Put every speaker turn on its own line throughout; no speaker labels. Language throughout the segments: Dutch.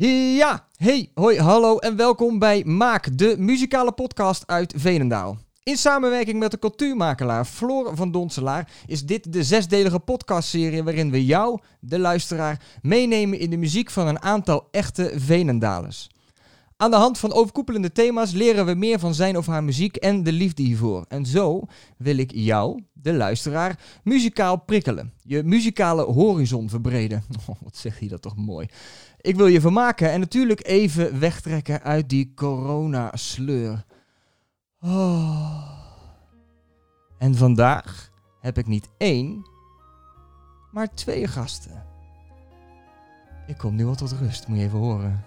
Ja, hey, hoi, hallo en welkom bij Maak, de muzikale podcast uit Veenendaal. In samenwerking met de cultuurmakelaar Floor van Donselaar is dit de zesdelige podcastserie waarin we jou, de luisteraar, meenemen in de muziek van een aantal echte Veenendalers. Aan de hand van overkoepelende thema's leren we meer van zijn of haar muziek en de liefde hiervoor. En zo wil ik jou, de luisteraar, muzikaal prikkelen. Je muzikale horizon verbreden. Oh, wat zegt hij dat toch mooi. Ik wil je vermaken en natuurlijk even wegtrekken uit die corona-sleur. Oh. En vandaag heb ik niet één, maar twee gasten. Ik kom nu al tot rust, moet je even horen.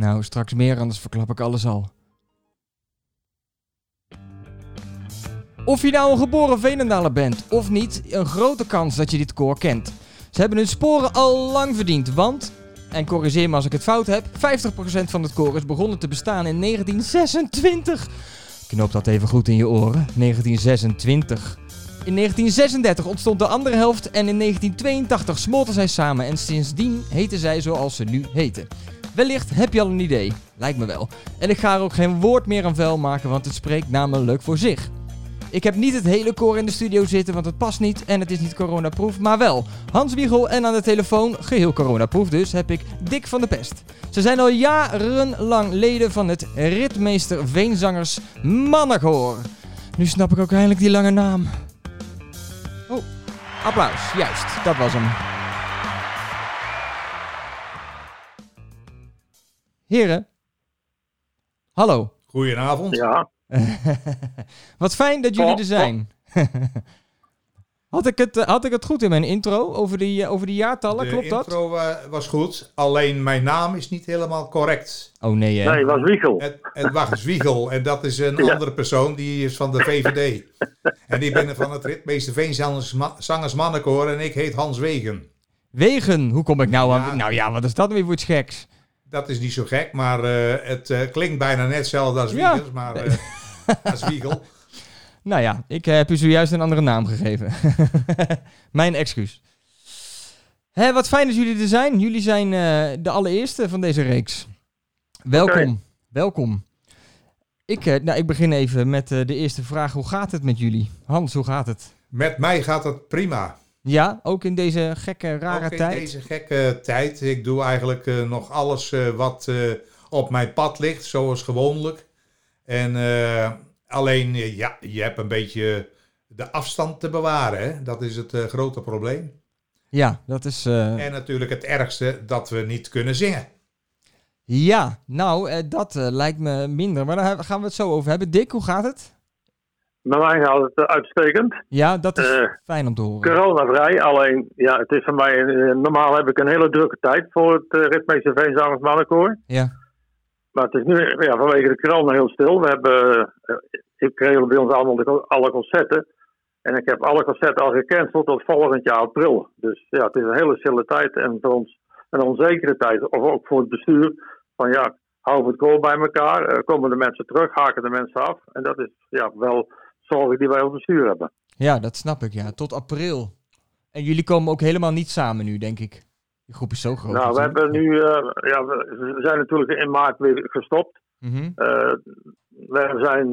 Nou, straks meer, anders verklap ik alles al. Of je nou een geboren Veenendaler bent of niet, een grote kans dat je dit koor kent. Ze hebben hun sporen al lang verdiend, want, en corrigeer me als ik het fout heb, 50% van het koor is begonnen te bestaan in 1926. Knoop dat even goed in je oren, 1926. In 1936 ontstond de andere helft en in 1982 smolten zij samen en sindsdien heten zij zoals ze nu heten. Wellicht heb je al een idee. Lijkt me wel. En ik ga er ook geen woord meer aan vuil maken, want het spreekt namelijk voor zich. Ik heb niet het hele koor in de studio zitten, want het past niet en het is niet coronaproof, maar wel Hans Wiegel en aan de telefoon, geheel coronaproof dus, heb ik Dick van de Pest. Ze zijn al jarenlang leden van het Ritmeester Veenzangers Mannenkoor. Nu snap ik ook eindelijk die lange naam. Oh, applaus. Juist, dat was hem. Heren, hallo.
Goedenavond.
Ja,
Wat fijn dat jullie er zijn. had, ik het, eh, had ik het goed in mijn intro over die, eh, over die jaartallen?
De
Klopt dat?
intro eh, was goed, alleen mijn naam is niet helemaal correct.
Oh nee, hè?
nee, was Wiegel.
Het, het was Wiegel en dat is een
Ja.
andere persoon, die is van de VVD. en ik ben van het Ritmeester Veenzangers Ma- Zangers Mannenkoor en ik heet Hans Wegen.
Wegen, hoe kom ik nou aan?
Ja.
Nou ja, wat is dat weer voor iets geks?
Dat is niet zo gek, maar eh, het eh, klinkt bijna net hetzelfde als
Ja.
Wiegels, maar eh, als Wiegel.
Nou ja, ik heb u zojuist een andere naam gegeven. mijn excuus. Hé, wat fijn dat jullie er zijn. Jullie zijn eh, de allereerste van deze reeks. Welkom, welkom. Ik, eh, nou, ik begin even met eh, de eerste vraag. Hoe gaat het met jullie? Hans, hoe gaat het?
Met mij gaat het prima.
Ja, ook in deze gekke, rare
Ook in
tijd?
deze gekke tijd. Ik doe eigenlijk eh, nog alles eh, wat eh, op mijn pad ligt, zoals gewoonlijk. En alleen, ja, je hebt een beetje de afstand te bewaren. Hè? Dat is het grote probleem.
Ja, dat is...
En natuurlijk het ergste, dat we niet kunnen zingen.
Ja, nou, dat lijkt me minder. Maar daar gaan we het zo over hebben. Dick, hoe gaat het?
Bij mij gaat het eh, uitstekend.
Ja, dat is
Eh,
fijn om te horen.
Coronavrij, alleen ja, het is voor mij, eh, normaal heb ik een hele drukke tijd voor het uh, Ritmeester Veenzangers Mannenkoor.
Ja,
Maar het is nu ja, vanwege de corona heel stil. We hebben, ik regel bij ons allemaal de, alle concerten. En ik heb alle concerten al gecanceld tot volgend jaar april. Dus ja, het is een hele stille tijd en voor ons een onzekere tijd. Of ook voor het bestuur. Van ja, houden we het koor bij elkaar? Komen de mensen terug? Haken de mensen af? En dat is ja, wel zorgen die wij als bestuur hebben.
ja, dat snap ik, ja. Tot april. En jullie komen ook helemaal niet samen nu, denk ik. Die groep is zo groot.
nou, we hebben nu, eh, ja, we zijn natuurlijk in maart weer gestopt.
Mhm.
Eh, we zijn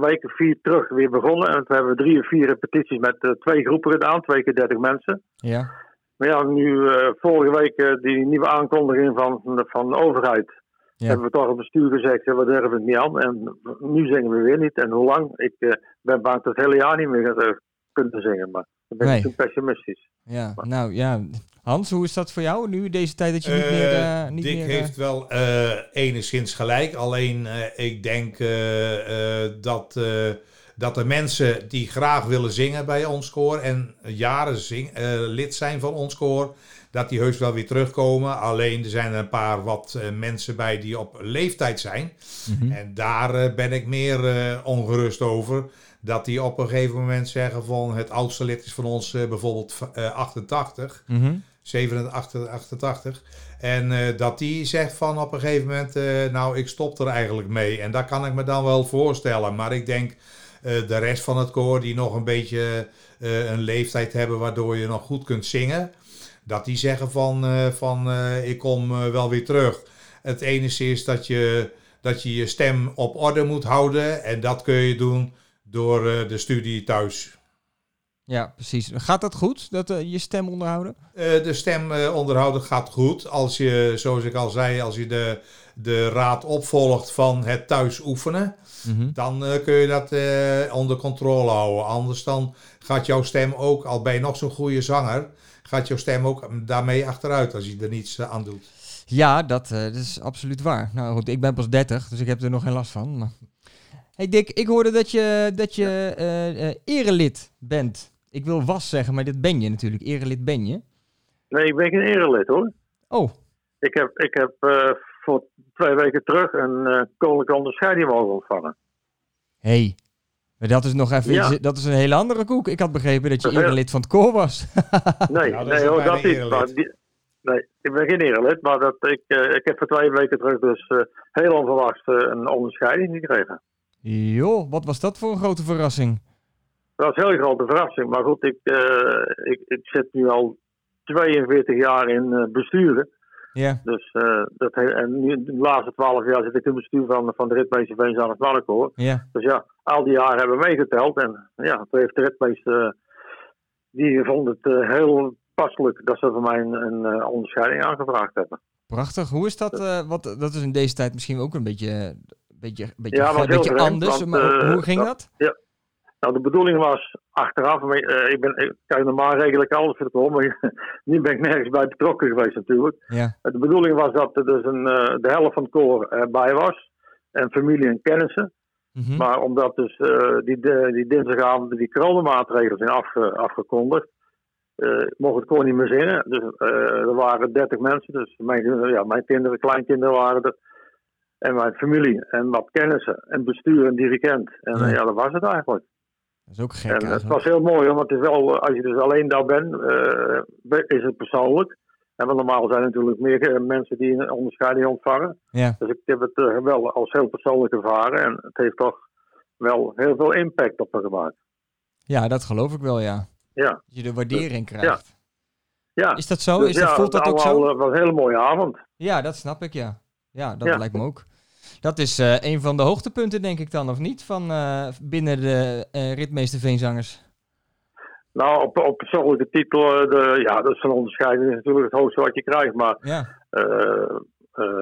weken vier terug weer begonnen. En we hebben drie of vier repetities met eh, twee groepen gedaan, twee keer dertig mensen.
Ja,
Maar ja, nu vorige week die nieuwe aankondiging van, van de overheid.
Ja.
Hebben we toch het bestuur gezegd, we durven het niet aan. En nu zingen we weer niet. En hoe lang? Ik eh, ben bang dat het hele jaar niet meer eh, kunnen zingen. Maar dan ben ik
Nee.
pessimistisch.
Ja, nou ja. Hans, hoe is dat voor jou nu, deze tijd dat je niet meer...
Eh,
eh, niet
Dick
meer, eh,
heeft wel eh, enigszins gelijk. Alleen eh, ik denk eh, eh, dat, eh, dat de mensen die graag willen zingen bij ons koor en jaren zing, eh, lid zijn van ons koor, dat die heus wel weer terugkomen. Alleen er zijn er een paar wat eh, mensen bij die op leeftijd zijn.
mhm.
En daar eh, ben ik meer eh, ongerust over. Dat die op een gegeven moment zeggen van het oudste lid is van ons bijvoorbeeld eh, 88.
Mhm.
87, 88. En dat die zegt van op een gegeven moment, nou ik stop er eigenlijk mee. En dat kan ik me dan wel voorstellen. Maar ik denk de rest van het koor die nog een beetje een leeftijd hebben waardoor je nog goed kunt zingen. Dat die zeggen van, eh, van eh, ik kom eh, wel weer terug. Het enige is dat je, dat je je stem op orde moet houden. En dat kun je doen door de studie thuis.
Ja, precies. Gaat dat goed, dat je stem onderhouden?
De stem onderhouden gaat goed. Als je, zoals ik al zei, als je de, de raad opvolgt van het thuis oefenen,
Mhm.
dan kun je dat onder controle houden. Anders dan gaat jouw stem ook, al ben je nog zo'n goede zanger, gaat jouw stem ook daarmee achteruit als je er niets eh, aan doet.
Ja, dat, eh, dat is absoluut waar. Nou goed, ik ben pas 30, dus ik heb er nog geen last van. Maar... Hey Dick, ik hoorde dat je, dat je eh, eh, erelid bent. Ik wil was zeggen, maar dit ben je natuurlijk. Erelid ben je.
Nee, ik ben geen erelid hoor.
Oh,
Ik heb, ik heb eh, voor twee weken terug een eh koninklijke onderscheiding mogen ontvangen.
hey. Maar dat is nog even
Ja.
iets- dat is een hele andere koek. Ik had begrepen dat je
heel-
erelid van het koor was.
Nee,
Nou, dat is
nee hoor, dat niet.
erelid.
Maar die- nee, ik ben geen erelid, maar dat, ik, eh, ik heb voor twee weken terug dus eh, heel onverwachts eh, een onderscheiding gekregen.
Joh, wat was dat voor een grote verrassing?
Dat was een hele grote verrassing. Maar goed, ik, eh, ik, ik zit nu al 42 jaar in eh, besturen.
Ja,
Dus eh, dat, en nu, de laatste 12 jaar zit ik in het bestuur van, van de ritmeester Veenzaan het Mannenkoor.
ja.
Dus ja, al die jaren hebben we meegeteld. En ja, toen heeft de ritmeester, eh, die vond het eh, heel passelijk dat ze voor mij een, een onderscheiding aangevraagd hebben.
Prachtig. Hoe is dat? eh, wat, dat is in deze tijd misschien ook een beetje, een beetje, een beetje,
Ja,
beetje
vreemd,
anders.
want,
maar hoe ging dat?
Nou, de bedoeling was achteraf, maar, eh, ik ben, ik, kijk, normaal regel ik alles voor het maar nu ben ik nergens bij betrokken geweest natuurlijk.
Ja.
De bedoeling was dat er dus een, eh, de helft van het koor erbij was. En familie en kennissen.
Mhm.
Maar omdat dus eh, die, de, die dinsdagavond die coronamaatregelen zijn afge, afgekondigd, eh, mocht het koor niet meer zingen. Dus eh, er waren 30 mensen, dus mijn, ja, mijn kinderen, kleinkinderen waren er. En mijn familie en wat kennissen en bestuur en dirigent. En eh,
Ja.
ja, dat was het eigenlijk.
Dat is ook gek.
En het was heel mooi, hoor, want het is wel, eh, als je dus alleen daar bent, eh, is het persoonlijk. En want normaal zijn er natuurlijk meer eh, mensen die een onderscheiding ontvangen.
Ja.
Dus ik heb het wel als heel persoonlijk ervaren. En het heeft toch wel heel veel impact op me gemaakt.
ja, dat geloof ik wel, ja.
Ja,
Dat je de waardering krijgt.
ja.
Is dat zo?
Dus
Is dat,
ja,
voelt dat
het
ook zo?
eh, was een hele mooie avond.
Ja, dat snap ik, ja. Ja, dat lijkt me ook. Dat is eh, een van de hoogtepunten, denk ik dan, of niet? Van eh, binnen de eh, ritmeester Veenzangers.
Nou, op, op persoonlijke titel, de, ja, dat is een onderscheiding is natuurlijk het hoogste wat je krijgt. Maar
Ja.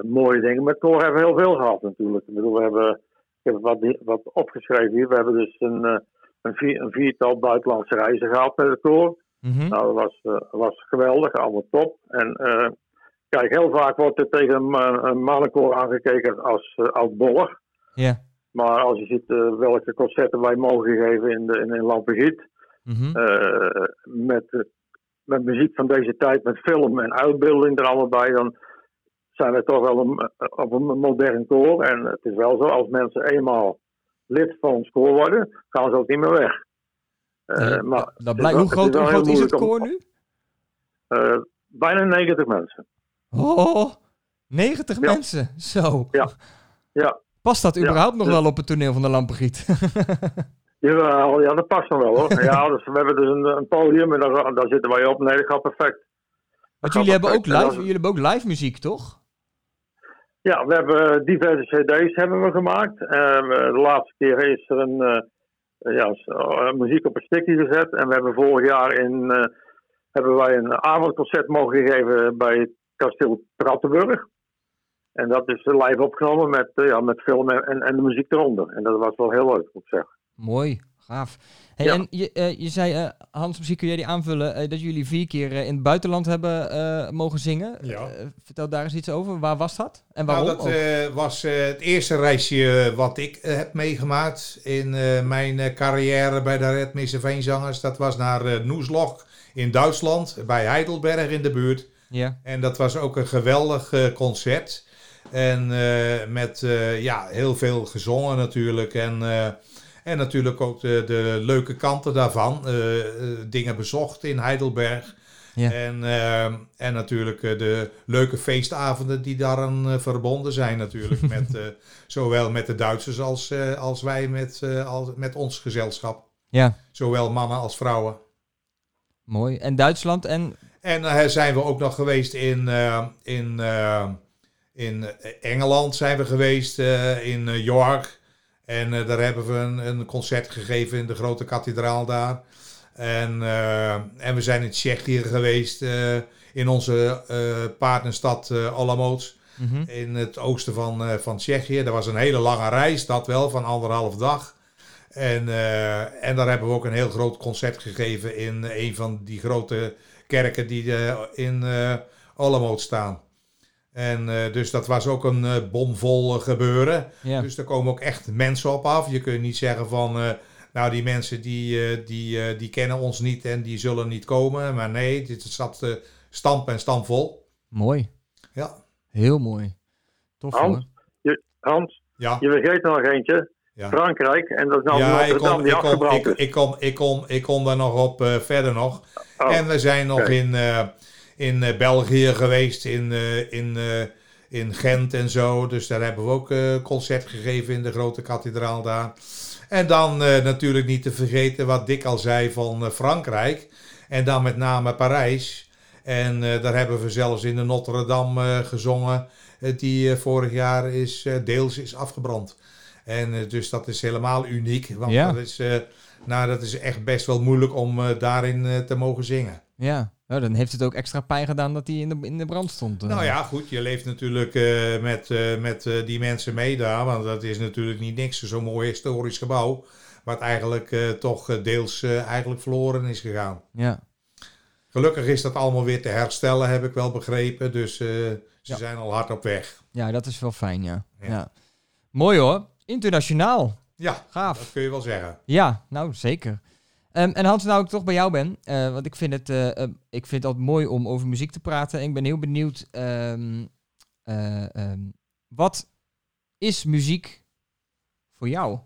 mooie dingen. Met Koor hebben we heel veel gehad natuurlijk. Ik bedoel, we hebben, ik heb wat, wat opgeschreven hier. We hebben dus een, een, vier, een viertal buitenlandse reizen gehad met het Koor.
Mhm.
Nou, dat was, was geweldig, allemaal top. En kijk, heel vaak wordt er tegen een, eh, mannenkoor aangekeken als uh, oud-bollig.
Ja.
Maar als je ziet eh, welke concerten wij mogen geven in, de, in, in Lampegiet,
Mhm.
eh, met, eh, met muziek van deze tijd, met film en uitbeelding er allemaal bij, dan zijn we toch wel een, eh, op een modern koor. En het is wel zo, als mensen eenmaal lid van ons koor worden, gaan ze ook niet meer weg. Eh,
Nee,
maar
dat- blijkt, hoe groot, hoe groot is het koor nu?
eh, bijna 90 mensen.
Oh, 90
Ja.
mensen. Zo.
Ja. Ja.
Past dat
Ja,
überhaupt nog
dus-
wel op het toneel van de Lampengiet?
Jawel, ja, dat past dan wel hoor. ja, dus we hebben dus een, een podium en daar, daar zitten wij op. Nee, dat gaat perfect.
Want jullie hebben, ook
perfect.
Live, jullie hebben ook live muziek, toch?
Ja, we hebben diverse cd's hebben we gemaakt. Eh, de laatste keer is er een, eh, ja, eh, muziek op een stickje gezet. En we hebben vorig jaar in, hebben wij een avondconcert mogen geven bij kasteel Prattenburg. En dat is live opgenomen met, eh, ja, met film en, en, en de muziek eronder. En dat was wel heel leuk, moet ik zeggen.
Mooi. gaaf. Hey,
Ja.
En je, eh, je zei, eh, Hans, misschien kun jij die aanvullen, eh, dat jullie vier keer eh, in het buitenland hebben eh, mogen zingen.
Ja.
Eh, vertel daar eens iets over. Waar was dat? En waarom?
Nou, dat
ook?
eh, was eh, het eerste reisje wat ik eh, heb meegemaakt in eh, mijn eh, carrière bij de Red Veenzangers. Dat was naar Noesloch in Duitsland, bij Heidelberg in de buurt.
Ja.
En dat was ook een geweldig eh, concert. En eh, met eh, ja, heel veel gezongen natuurlijk. En, en natuurlijk ook de, de leuke kanten daarvan. Dingen bezocht in Heidelberg.
Ja.
En, en natuurlijk de leuke feestavonden die daaraan verbonden zijn natuurlijk. met, zowel met de Duitsers als, als wij met, als, met ons gezelschap.
ja,
Zowel mannen als vrouwen.
mooi. En Duitsland en...
En eh, zijn we ook nog geweest in, eh, in, eh, in Engeland zijn we geweest, in York. En daar hebben we een, een concert gegeven in de grote kathedraal daar. En, en we zijn in Tsjechië geweest, in onze partnerstad Olomouc,
Mhm.
in het oosten van, van Tsjechië. Dat was een hele lange reis, dat wel, van anderhalf dag. En, en daar hebben we ook een heel groot concert gegeven in een van die grote kerken die eh, in eh Olomouc staan. En eh, dus dat was ook een eh, bomvol gebeuren.
Ja.
Dus daar komen ook echt mensen op af. Je kunt niet zeggen van, eh, nou die mensen die, eh, die, eh, die kennen ons niet en die zullen niet komen. Maar nee, dit zat stamp en stampvol.
Mooi.
Ja,
Heel mooi. Tof
Hans?
hoor.
Hans,
ja.
je vergeet er nog eentje.
Ja.
Frankrijk. En dat is nou
ja, kom,
die
ik, kom, ik, kom, ik, kom, ik kom daar nog op eh, verder nog.
Oh,
En we zijn nog in, eh, in eh, België geweest, in, in, in Gent en zo. Dus daar hebben we ook concert gegeven in de grote kathedraal daar. En dan natuurlijk niet te vergeten wat Dick al zei van Frankrijk. En dan met name Parijs. En daar hebben we zelfs in de Notre Dame gezongen. die vorig jaar is, deels is afgebrand. En eh, dus dat is helemaal uniek. Want
Ja.
dat, is, eh, nou, dat is echt best wel moeilijk om eh, daarin te mogen zingen.
Ja. Nou, dan heeft het ook extra pijn gedaan dat hij in de, in de brand stond.
Nou ja, goed, je leeft natuurlijk met, met die mensen mee daar. Want dat is natuurlijk niet niks, zo'n mooi historisch gebouw. Wat eigenlijk toch deels eigenlijk verloren is gegaan.
Ja.
Gelukkig is dat allemaal weer te herstellen, heb ik wel begrepen. Dus ze
Ja.
zijn al hard op weg.
ja, dat is wel fijn, ja.
Ja.
ja. Mooi hoor. Internationaal.
Ja,
Gaaf.
dat kun je wel zeggen.
Ja, nou zeker. Ehm, en Hans, nou ik toch bij jou ben, eh, want ik vind, het, eh, ik vind het altijd mooi om over muziek te praten. En ik ben heel benieuwd, ehm, eh, ehm, wat is muziek voor jou?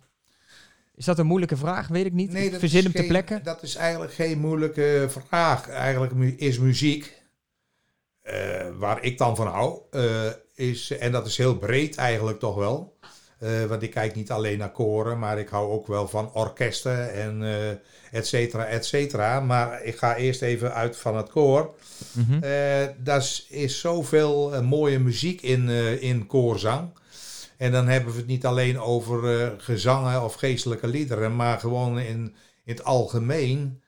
Is dat een moeilijke vraag? Weet ik niet. ik
dat
verzin hem te plekken.
Dat is eigenlijk geen moeilijke vraag. Eigenlijk mu- is muziek, waar ik dan van hou, is, en dat is heel breed eigenlijk toch wel. Eh, want ik kijk niet alleen naar koren, maar ik hou ook wel van orkesten en eh et cetera, et cetera. Maar ik ga eerst even uit van het koor.
Mhm.
Eh daar is, zoveel mooie muziek in, in koorzang. En dan hebben we het niet alleen over gezangen of geestelijke liederen, maar gewoon in, in het algemeen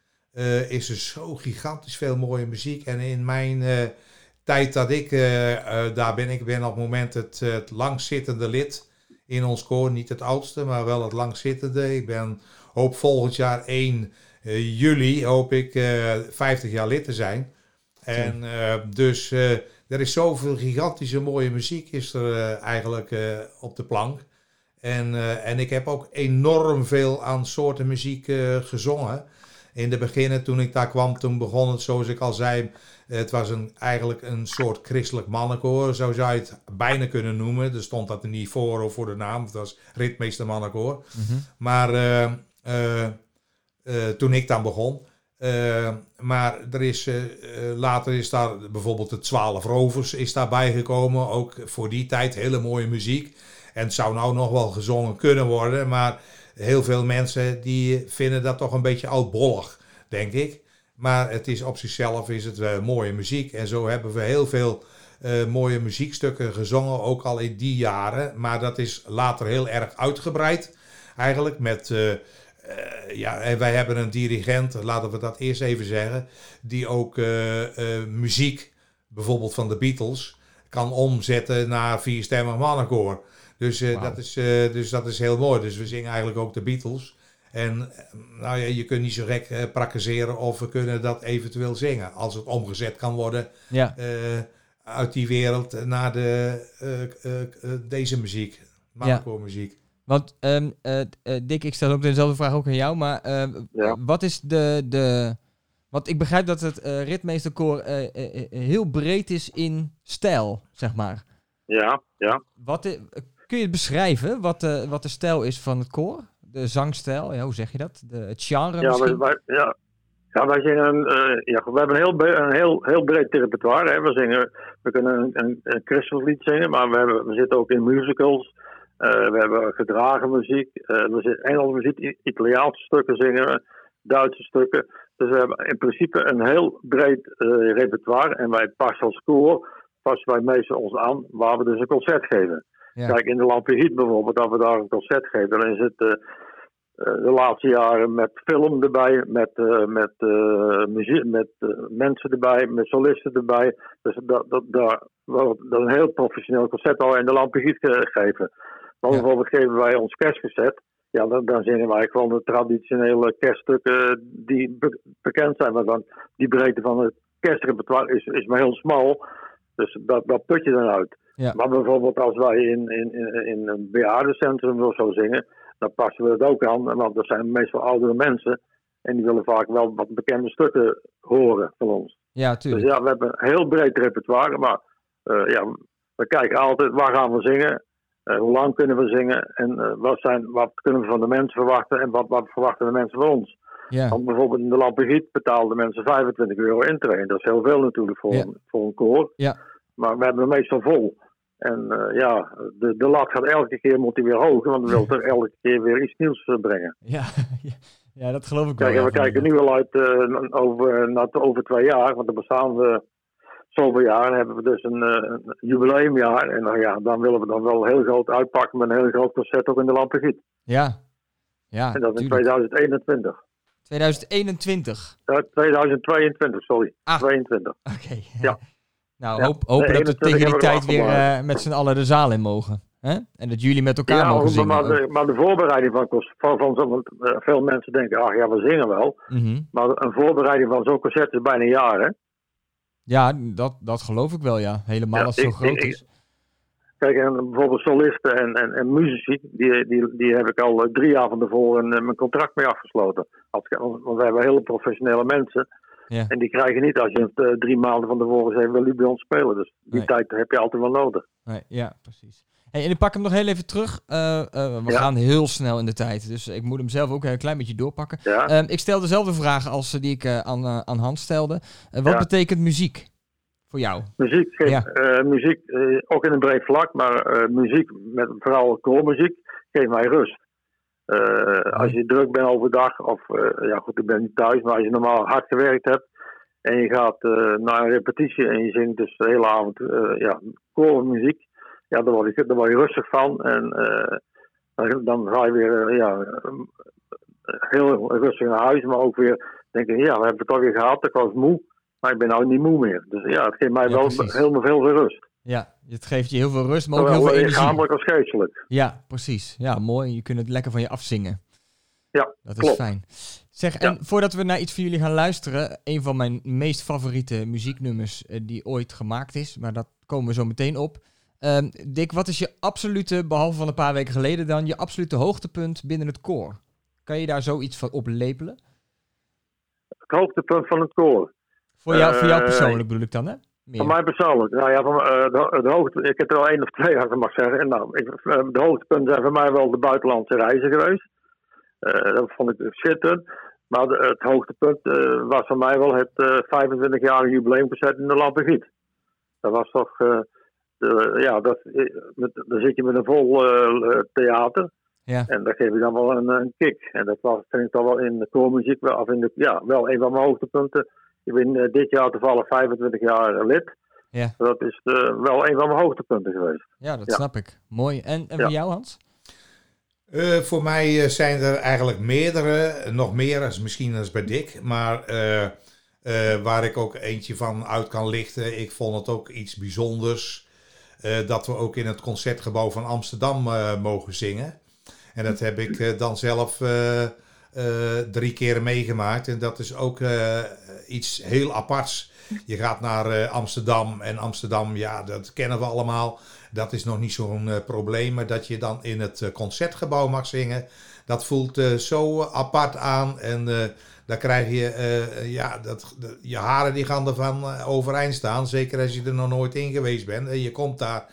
is er zo gigantisch veel mooie muziek. En in mijn tijd dat ik daar ben, ik ben op het moment het, het langzittende lid in ons koor. Niet het oudste, maar wel het langzittende. Ik ben hoop volgend jaar 1 eh, juli, hoop ik, eh 50 jaar lid te zijn. En eh, dus eh, er is zoveel gigantische mooie muziek is er eh, eigenlijk eh, op de plank. En, eh, en ik heb ook enorm veel aan soorten muziek eh, gezongen. In de beginnen, toen ik daar kwam, toen begon het zoals ik al zei. Het was een, eigenlijk een soort christelijk mannenkoor, zo zou je het bijna kunnen noemen. Er stond dat er niet voor of voor de naam, het was ritmeester mannenkoor.
Mhm.
Maar eh, eh, eh, toen ik dan begon. maar er is, later is daar bijvoorbeeld de Twaalf Rovers is daarbij gekomen. Ook voor die tijd hele mooie muziek. En het zou nou nog wel gezongen kunnen worden. Maar heel veel mensen die vinden dat toch een beetje oudbollig, denk ik. Maar het is op zichzelf is het eh, mooie muziek. En zo hebben we heel veel eh, mooie muziekstukken gezongen, ook al in die jaren. Maar dat is later heel erg uitgebreid. Eigenlijk met, eh, ja, en wij hebben een dirigent, laten we dat eerst even zeggen, die ook muziek, bijvoorbeeld van de Beatles, kan omzetten naar vierstemmig mannenkoor. Dus, eh, dat is, eh, dus dat is heel mooi. Dus we zingen eigenlijk ook de Beatles. En eh, nou ja, je kunt niet zo gek uh, praktiseren of we kunnen dat eventueel zingen. Als het omgezet kan worden
Ja.
eh, uit die wereld naar de, eh, eh, eh, deze muziek. Mannenkoormuziek.
Want ehm, eh, eh, Dick, ik stel ook dezelfde vraag ook aan jou, maar eh,
Ja.
wat is de, de... Want ik begrijp dat het eh ritmeesterkoor heel breed is in stijl, zeg maar.
Ja, ja.
Wat kun je het beschrijven, wat de, wat de stijl is van het koor? De zangstijl, ja, hoe zeg je dat? De, het genre
Ja, wij, ja. ja, wij zingen een, eh, ja, we hebben een heel, een heel, heel breed repertoire. Hè. We, zingen, we kunnen een, een, een zingen, maar we, hebben, we zitten ook in musicals. Eh, we hebben gedragen muziek, eh, we zitten Engelse muziek, Italiaanse stukken zingen Duitse stukken. Dus we hebben in principe een heel breed eh, repertoire. En wij passen als koor, passen wij meestal ons aan waar we dus een concert geven.
Ja.
Kijk, in de Lampigiet bijvoorbeeld, dat we daar een concert geven, dan is het... eh, eh, de laatste jaren met film erbij, met, eh, met, eh, muziek, met mensen erbij, met solisten erbij. Dus dat, dat, daar wel- dat is een heel professioneel concert al in de Lampigiet gegeven. Maar
Ja.
bijvoorbeeld geven wij ons kerstconcert. Ja, dan, dan zingen wij gewoon de traditionele kerststukken die be- bekend zijn. Want dan, die breedte van het kerstrepertoire is, is maar heel smal. Dus dat, dat put je dan uit.
Ja.
Maar bijvoorbeeld als wij in, in, in, in een bejaardencentrum of zo zingen, dan passen we het ook aan. Want dat zijn meestal oudere mensen. En die willen vaak wel wat bekende stukken horen van ons.
Ja,
Dus
tuurlijk.
ja, we hebben een heel breed repertoire. Maar eh, ja, we kijken altijd waar gaan we zingen. eh, hoe lang kunnen we zingen? En eh, wat, zijn, wat kunnen we van de mensen verwachten? En wat, wat verwachten de mensen van ons?
Ja.
Want bijvoorbeeld in de Lampegiet betaalden mensen 25 euro intree. Dat is heel veel natuurlijk voor,
Ja.
een, voor een koor.
Ja.
Maar we hebben hem meestal vol. En eh, ja, de, de lat gaat elke keer moet weer hoger. Want we willen toch elke keer weer iets nieuws eh, brengen.
Ja, ja, dat geloof ik wel.
Kijk,
ja,
we kijken nu al uit eh, over, naar, over twee jaar. Want dan bestaan we zoveel jaar. En hebben we dus een, een jubileumjaar. En nou ja, dan willen we dan wel heel groot uitpakken met een heel groot concert ook in de Lampegiet.
Ja, ja
En dat in
tuurlijk.
2021.
2021.
Eh, 2022, sorry.
Ah.
22.
Oké.
Ja.
Nou,
Ja.
hoop, hopen dat we
21
tegen die tijd weer eh, met z'n allen de zaal in mogen. Hè? En dat jullie met elkaar
Ja,
mogen
maar,
zingen.
maar, de, maar de voorbereiding van, van, van eh, veel mensen denken, ach ja, we zingen wel.
Mhm.
Maar een voorbereiding van zo'n concert is bijna een jaar, hè?
Ja, dat, dat geloof ik wel, ja. Helemaal
Ja,
als het zo groot
ik-
is.
Kijk, en bijvoorbeeld solisten en, en, en muzici, die, die, die heb ik al eh, drie jaar van tevoren mijn contract mee afgesloten. Want we hebben hele professionele mensen.
Ja.
En die krijgen niet als je het eh, drie maanden van tevoren zegt, wil u bij ons spelen? Dus die
Nee.
tijd heb je altijd wel nodig.
Nee, ja, precies. Hey, en ik pak hem nog heel even terug. Eh, eh, we
Ja.
gaan heel snel in de tijd. Dus ik moet hem zelf ook een klein beetje doorpakken.
Ja,
Ehm, ik stel dezelfde vraag als die ik aan, aan Hans stelde. Wat
Ja.
betekent muziek voor jou?
muziek, geeft, muziek ook in een breed vlak, maar muziek, met vooral koormuziek, geeft mij rust. Eh, als je druk bent overdag, of eh, ja goed, ik ben niet thuis, maar als je normaal hard gewerkt hebt en je gaat eh, naar een repetitie en je zingt dus de hele avond ja, koormuziek, ja, daar word, je, daar word je rustig van en dan, dan ga je weer ja, heel rustig naar huis, maar ook weer denken, ja, we hebben het toch weer gehad, ik was moe, maar ik ben nou niet moe meer. Dus ja, het geeft mij
Ja,
wel
precies.
helemaal veel rust.
Ja, het geeft je heel veel rust, maar ook heel veel energie.
lichamelijk als geestelijk.
Ja, precies. Ja, mooi. Je kunt het lekker van je afzingen.
Ja,
Dat is
klopt.
fijn. Zeg, en voordat we naar iets van jullie gaan luisteren, een van mijn meest favoriete muzieknummers eh, die ooit gemaakt is, maar dat komen we zo meteen op. Ehm, Dick, wat is je absolute, behalve van een paar weken geleden dan, je absolute hoogtepunt binnen het koor? Kan je daar zoiets van oplepelen?
Het hoogtepunt van het koor.
Voor jou, voor jou
Eh,
persoonlijk bedoel ik dan, hè? Meer.
Van mij persoonlijk. Nou ja, van, eh, de, de hoogte, ik heb er al één of twee, als ik mag zeggen. En nou, ik, eh, de hoogtepunten zijn voor mij wel de buitenlandse reizen geweest. Eh, dat vond ik schitterend. Maar de- het hoogtepunt eh, was voor mij wel het eh 25-jarige jubileumconcert in de Lampegiet. Dat was toch, de, ja, dat, met, dan zit je met een vol theater.
Ja.
En dat geef je dan wel een, een kick. En dat was, vind ik toch wel in de koormuziek, of in de, ja, wel een van mijn hoogtepunten. Ik ben eh, dit jaar toevallig 25 jaar lid.
Ja.
Dat is eh, wel een van mijn hoogtepunten geweest.
Ja, dat
Ja.
snap ik. Mooi. En, en
Ja.
voor jou, Hans?
Eh, voor mij zijn er eigenlijk meerdere, nog meer als misschien als bij Dick, maar eh, eh, waar ik ook eentje van uit kan lichten. Ik vond het ook iets bijzonders eh, dat we ook in het concertgebouw van Amsterdam eh, mogen zingen. En dat heb ik eh, dan zelf drie keer meegemaakt. En dat is ook eh, iets heel aparts. Je gaat naar eh, Amsterdam. En Amsterdam, ja, dat kennen we allemaal. Dat is nog niet zo'n eh, probleem. Maar dat je dan in het eh, concertgebouw mag zingen. Dat voelt eh, zo apart aan. En eh dan krijg je, eh, ja, dat, je haren die gaan ervan eh, overeind staan. Zeker als je er nog nooit in geweest bent. En je komt daar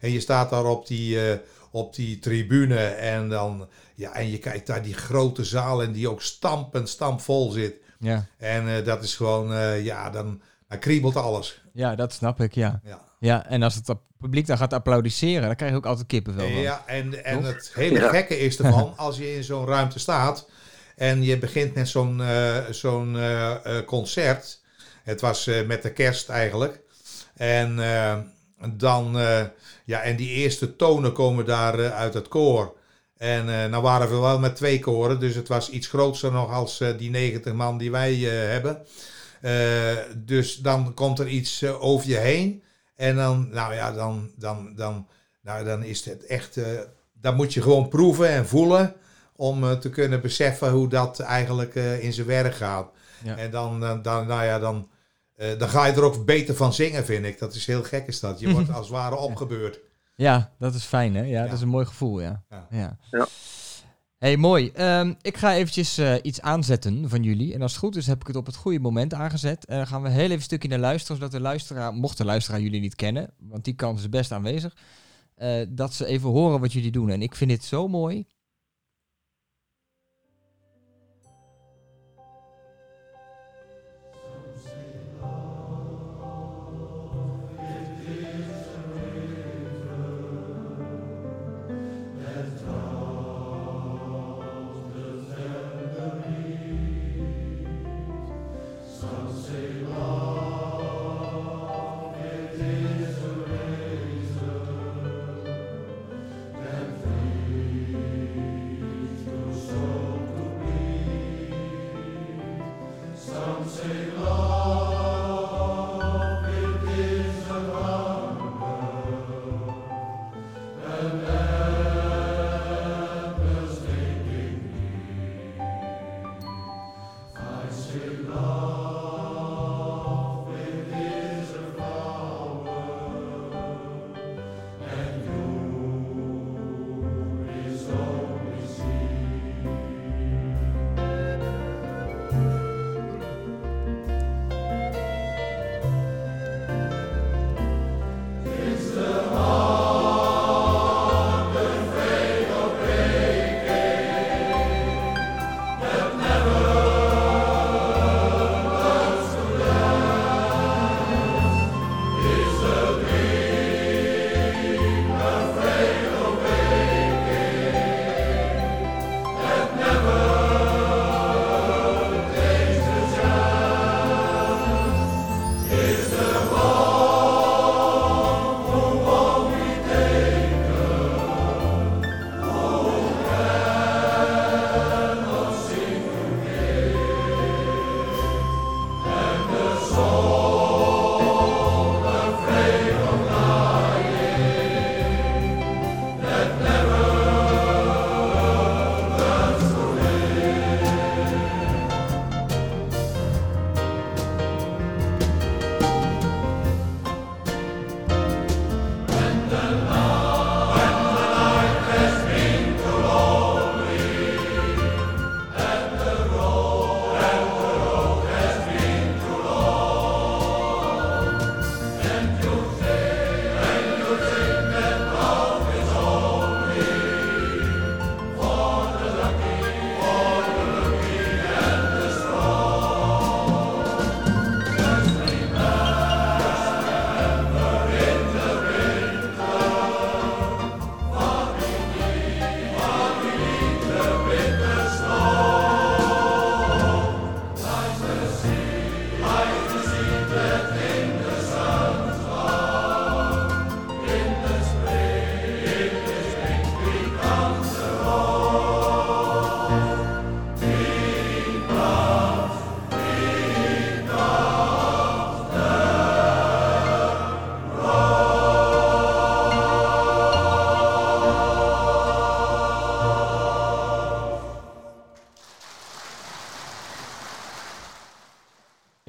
en je staat daar op die, eh, op die tribune. En, dan, ja, en je kijkt daar die grote zaal en die ook stampend stampvol zit.
Ja.
En eh, dat is gewoon, eh, ja, dan, dan kriebelt alles.
ja, dat snap ik, ja.
Ja.
Ja, en als het publiek dan gaat applaudisseren, dan krijg je ook altijd kippenvel van.
Ja, en, en
Toch?
het hele
Ja.
gekke is ervan, als je in zo'n ruimte staat en je begint met zo'n eh, zo'n concert. Het was eh, met de kerst eigenlijk. En dan, eh, ja, en die eerste tonen komen daar eh, uit het koor. En eh nou waren we wel met twee koren, dus het was iets groter nog als die 90 man die wij hebben. Dus dan komt er iets over je heen. En dan, nou ja, dan, dan, dan, nou, dan is het echt. dan moet je gewoon proeven en voelen. Om te kunnen beseffen hoe dat eigenlijk in zijn werk gaat.
Ja.
En dan, dan, nou ja, dan, eh, dan ga je er ook beter van zingen, vind ik. Dat is heel gek, is dat. Je wordt als het ware opgebeurd.
Ja, dat is fijn, hè? Ja,
Ja.
dat is een mooi gevoel, ja.
Ja.
ja.
Ja.
hey, mooi. Ehm, ik ga eventjes eh, iets aanzetten van jullie. En als het goed is, heb ik het op het goede moment aangezet. En dan gaan we heel even een stukje naar luisteren, zodat de luisteraar, mocht de luisteraar jullie niet kennen, want die kans is best aanwezig, eh, dat ze even horen wat jullie doen. En ik vind dit zo mooi.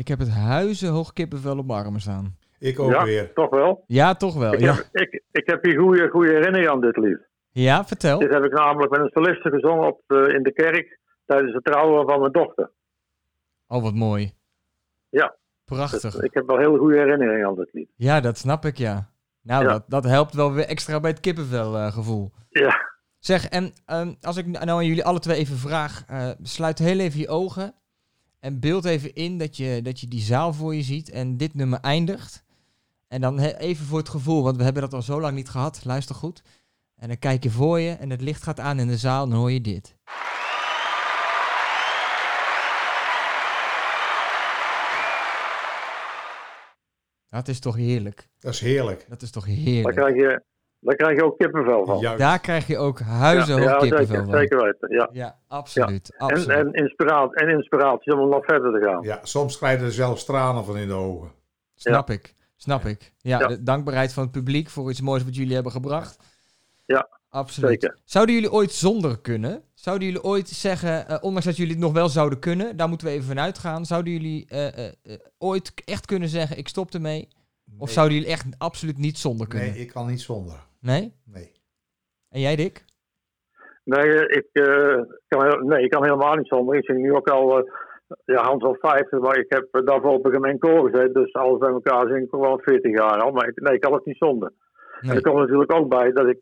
Heb het huizenhoog kippenvel op mijn armen staan.
Ik ook
ja,
weer.
toch wel.
Ja, toch wel.
Ik,
Ja,
heb, ik, ik heb hier goede, goede herinneringen aan dit lied.
ja vertel.
Dit heb ik namelijk met een soliste gezongen op, eh, in de kerk tijdens het trouwen van mijn dochter.
Oh, wat mooi.
Ja. Dus
Prachtig.
ik heb wel hele goede herinneringen aan dit lied.
Ja, dat snap ik, ja. Nou,
Ja.
Dat, dat helpt wel weer extra bij het kippenvel eh, gevoel.
Ja,
Zeg, en ehm, als ik nou aan jullie alle twee even vraag, eh, sluit heel even je ogen en beeld even in dat je, dat je die zaal voor je ziet en dit nummer eindigt. En dan even voor het gevoel, want we hebben dat al zo lang niet gehad, luister goed. En dan kijk je voor je en het licht gaat aan in de zaal en dan hoor je dit. Dat is toch heerlijk.
Dat is heerlijk.
Dat is toch heerlijk.
krijg je, daar krijg je ook kippenvel van.
Juist.
Daar krijg je ook huizenhoog
ja,
kippenvel
zeker,
van.
zeker weten. Ja.
Ja, absoluut.
En,
absoluut.
en, inspiratie, en inspiratie om nog verder te gaan.
Ja, soms krijg je er zelfs tranen van in de ogen.
Snap ik. Snap ik. Ja,
Ja.
de dankbaarheid van het publiek voor iets moois wat jullie hebben gebracht.
Ja,
Absoluut.
zeker.
Zouden jullie ooit zonder kunnen? Zouden jullie ooit zeggen, eh, ondanks dat jullie het nog wel zouden kunnen, daar moeten we even vanuit gaan. Zouden jullie eh, eh, ooit echt kunnen zeggen, ik stop ermee? Of zouden jullie echt absoluut niet zonder kunnen?
Nee, ik kan niet zonder.
Nee?
Nee.
Eh,
En jij, Dick?
Nee, eh, ik, eh, kan, nee, ik kan helemaal niet zonder. Ik zing nu ook al eh, ja, Hans al 50, maar ik heb eh, daarvoor op een gemeen koor gezeten. Dus alles bij elkaar zing ik wel 40 jaar al. Maar ik, nee, ik kan het niet zonder. En er komt natuurlijk ook bij dat ik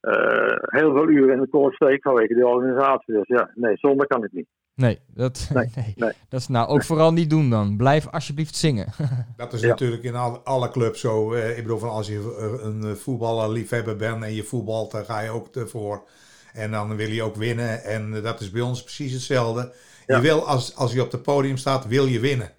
eh, heel veel uren in de koor steek vanwege de organisatie. Dus ja, nee, zonder kan ik niet.
Nee, dat, nee,
Nee, nee.
dat is nou ook vooral niet doen dan. Blijf alsjeblieft zingen.
Dat is
Ja.
natuurlijk in al, alle clubs zo. eh, ik bedoel, van als je eh, een eh, voetballerliefhebber bent en je voetbalt, dan ga je ook ervoor. En dan wil je ook winnen. En dat is bij ons precies hetzelfde.
Ja.
Je wil, als, als je op het podium staat, wil je winnen.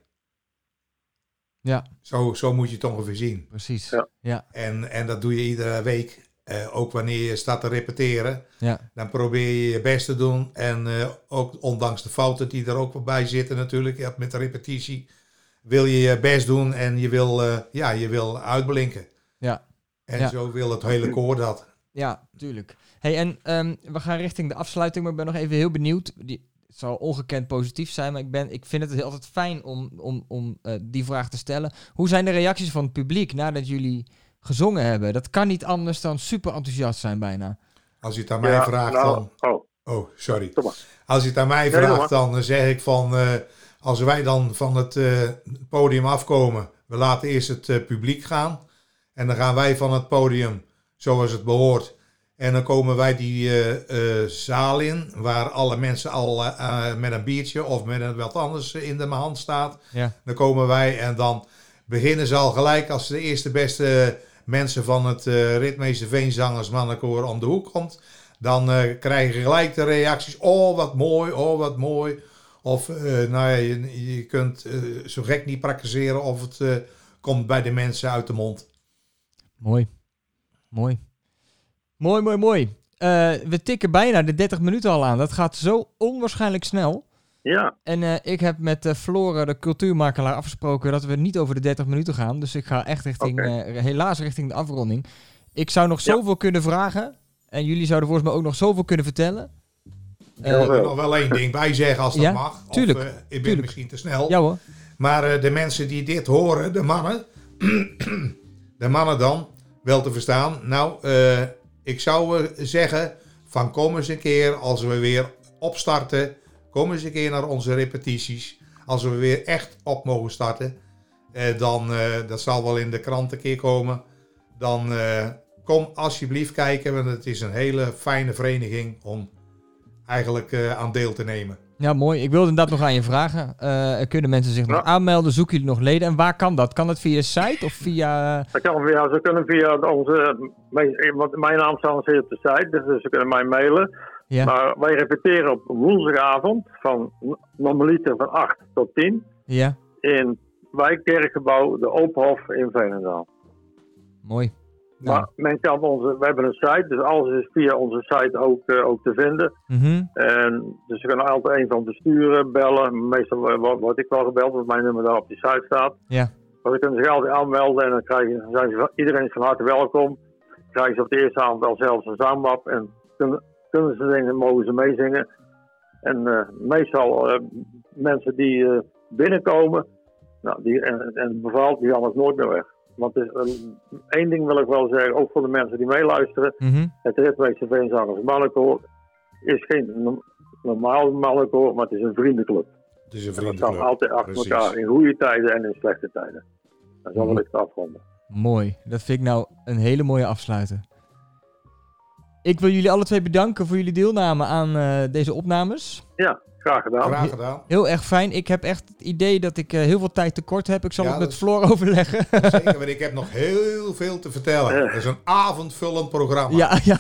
Ja.
Zo, zo moet je het ongeveer zien.
Precies.
Ja.
Ja.
En, en dat doe je iedere week. Eh, ook wanneer je staat te repeteren.
Ja.
Dan probeer je je best te doen. En eh, ook ondanks de fouten die er ook wel bij zitten natuurlijk. Ja, met de repetitie. Wil je je best doen en je wil, eh, ja, je wil uitblinken.
Ja.
En
Ja.
zo wil het hele koor dat.
Ja, tuurlijk. Hey, en ehm, we gaan richting de afsluiting, maar ik ben nog even heel benieuwd. Die, het zal ongekend positief zijn, maar ik, ben, ik vind het altijd fijn om, om, om die vraag te stellen. Hoe zijn de reacties van het publiek nadat jullie gezongen hebben? Dat kan niet anders dan super enthousiast zijn bijna.
Als je het aan mij
Ja,
vraagt
nou,
dan...
Oh,
Oh, sorry. Als je het aan mij
Nee,
vraagt, dan eh, zeg ik van... eh, als wij dan van het eh, podium afkomen... We laten eerst het eh, publiek gaan. En dan gaan wij van het podium zoals het behoort. En dan komen wij die eh, eh, zaal in... waar alle mensen al met een biertje of met een, wat anders in de hand staat.
Ja.
Dan komen wij en dan beginnen ze al gelijk... als de eerste beste mensen van het eh Ritmeester Veenzangers mannenkoor om de hoek komt... Dan eh, krijg je gelijk de reacties. Oh, wat mooi. Oh, wat mooi. Of, eh, nou ja, je, kunt zo gek niet praktiseren of het komt bij de mensen uit de mond.
Mooi. Mooi. Mooi, mooi, mooi. We tikken bijna de 30 minuten al aan. Dat gaat zo onwaarschijnlijk snel.
Ja.
En eh, ik heb met eh Flore, de cultuurmakelaar, afgesproken dat we niet over de 30 minuten gaan. Dus ik ga echt richting, eh, helaas richting de afronding. Ik zou nog
Ja.
zoveel kunnen vragen. En jullie zouden volgens mij ook nog zoveel kunnen vertellen.
Ik wil er nog wel één ding bij zeggen als dat
Ja,
mag.
tuurlijk,
Of, eh, ik ben
tuurlijk.
misschien te snel.
ja hoor.
Maar eh, de mensen die dit horen, de mannen, de mannen dan, wel te verstaan. Nou, eh, ik zou eh, zeggen, van kom eens een keer als we weer opstarten. Kom eens een keer naar onze repetities. Als we weer echt op mogen starten. eh, dan, eh, dat zal wel in de krant een keer komen. Dan eh, kom alsjeblieft kijken, want het is een hele fijne vereniging om eigenlijk eh, aan deel te nemen.
Ja, mooi. Ik wilde inderdaad nog aan je vragen. Eh, kunnen mensen zich nog aanmelden? Zoeken jullie nog leden? En waar kan dat? Kan dat via de site of via...
Dat kan via, ze kunnen via onze, mijn, want mijn naam staat op de site, dus ze kunnen mij mailen.
Ja.
Maar wij repeteren op woensdagavond van normaliter van 8 tot 10
Ja,
in wijkkerkgebouw De Openhof in Veenendaal.
mooi. Nou,
Maar men kan onze, we hebben een site, dus alles is via onze site ook, eh, ook te vinden.
mhm.
En dus ze kunnen altijd een van de sturen bellen. Meestal word, ik wel gebeld, want mijn nummer daar op die site staat.
Ja.
Maar ze kunnen zich altijd aanmelden en dan krijgen, zijn ze, iedereen is van harte welkom. Krijgen ze op de eerste avond wel zelfs een zangmap en kunnen, kunnen ze zingen, mogen ze meezingen. En eh, meestal eh, mensen die eh, binnenkomen, Nou, die, en, en bevalt die anders nooit meer weg. Want het is, een- één ding wil ik wel zeggen, ook voor de mensen die meeluisteren.
Mhm.
Het Ritmeester Veenzangers Mannenkoor is geen no- normaal mannenkoor, maar het is een vriendenclub.
Het is een
En we staan
vriendenclub.
altijd achter
Precies.
elkaar in goede tijden en in slechte tijden. En zo wil ik het afronden.
Mooi. Dat vind ik nou een hele mooie afsluiter. Ik wil jullie alle twee bedanken voor jullie deelname aan eh, deze opnames.
Ja, graag gedaan.
Graag gedaan.
Heel erg fijn. Ik heb echt het idee dat ik eh, heel veel tijd tekort heb. Ik zal
Ja,
het met
is-
Floor overleggen.
Zeker, want ik heb nog heel veel te vertellen. Het is een avondvullend programma.
ja, ja,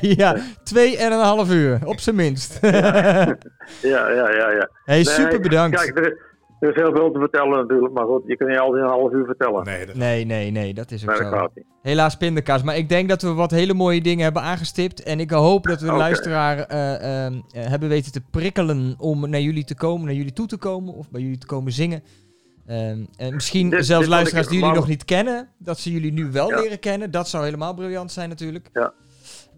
ja. Twee en een half uur, op zijn minst.
Ja, ja, ja, ja.
hey, super
Nee,
bedankt.
Kijk, er er is heel veel te vertellen natuurlijk, maar goed, je kan niet alles in een half uur vertellen.
Nee, dat
Nee, nee, nee, dat is ook
Nee, dat
zo.
gaat niet.
Helaas pindakaas. Maar ik denk dat we wat hele mooie dingen hebben aangestipt. En ik hoop dat we de luisteraar eh, eh, hebben weten te prikkelen om naar jullie te komen, naar jullie toe te komen. Of bij jullie te komen zingen. Ehm, en misschien
Dit-
zelfs
dit
luisteraars
ik-
die jullie nog niet kennen. Dat ze jullie nu wel
Ja.
leren kennen. Dat zou helemaal briljant zijn natuurlijk.
Ja.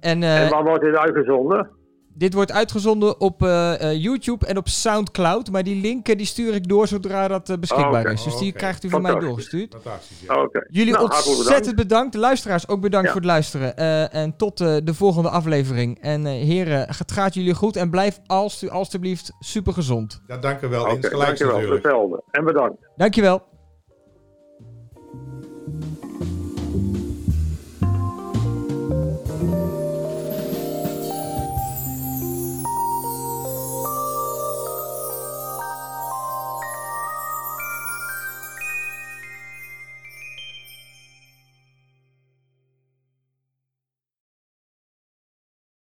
En, eh,
En waar wordt dit uitgezonden?
Dit wordt uitgezonden op eh, eh, YouTube en op Soundcloud. Maar die linken die stuur ik door zodra dat eh, beschikbaar
Oké.
is. Dus die
Oké.
krijgt u van mij doorgestuurd.
fantastisch. ja.
Jullie
Nou,
ontzettend bedankt. De luisteraars ook bedankt
Ja.
voor het luisteren. Eh, en tot eh, de volgende aflevering. En eh, heren, het gaat jullie goed. En blijf als, alstublieft super gezond.
Ja, dank u wel.
Oké,
Insgelijks
dankjewel.
natuurlijk.
Hetzelfde. En bedankt.
Dankjewel.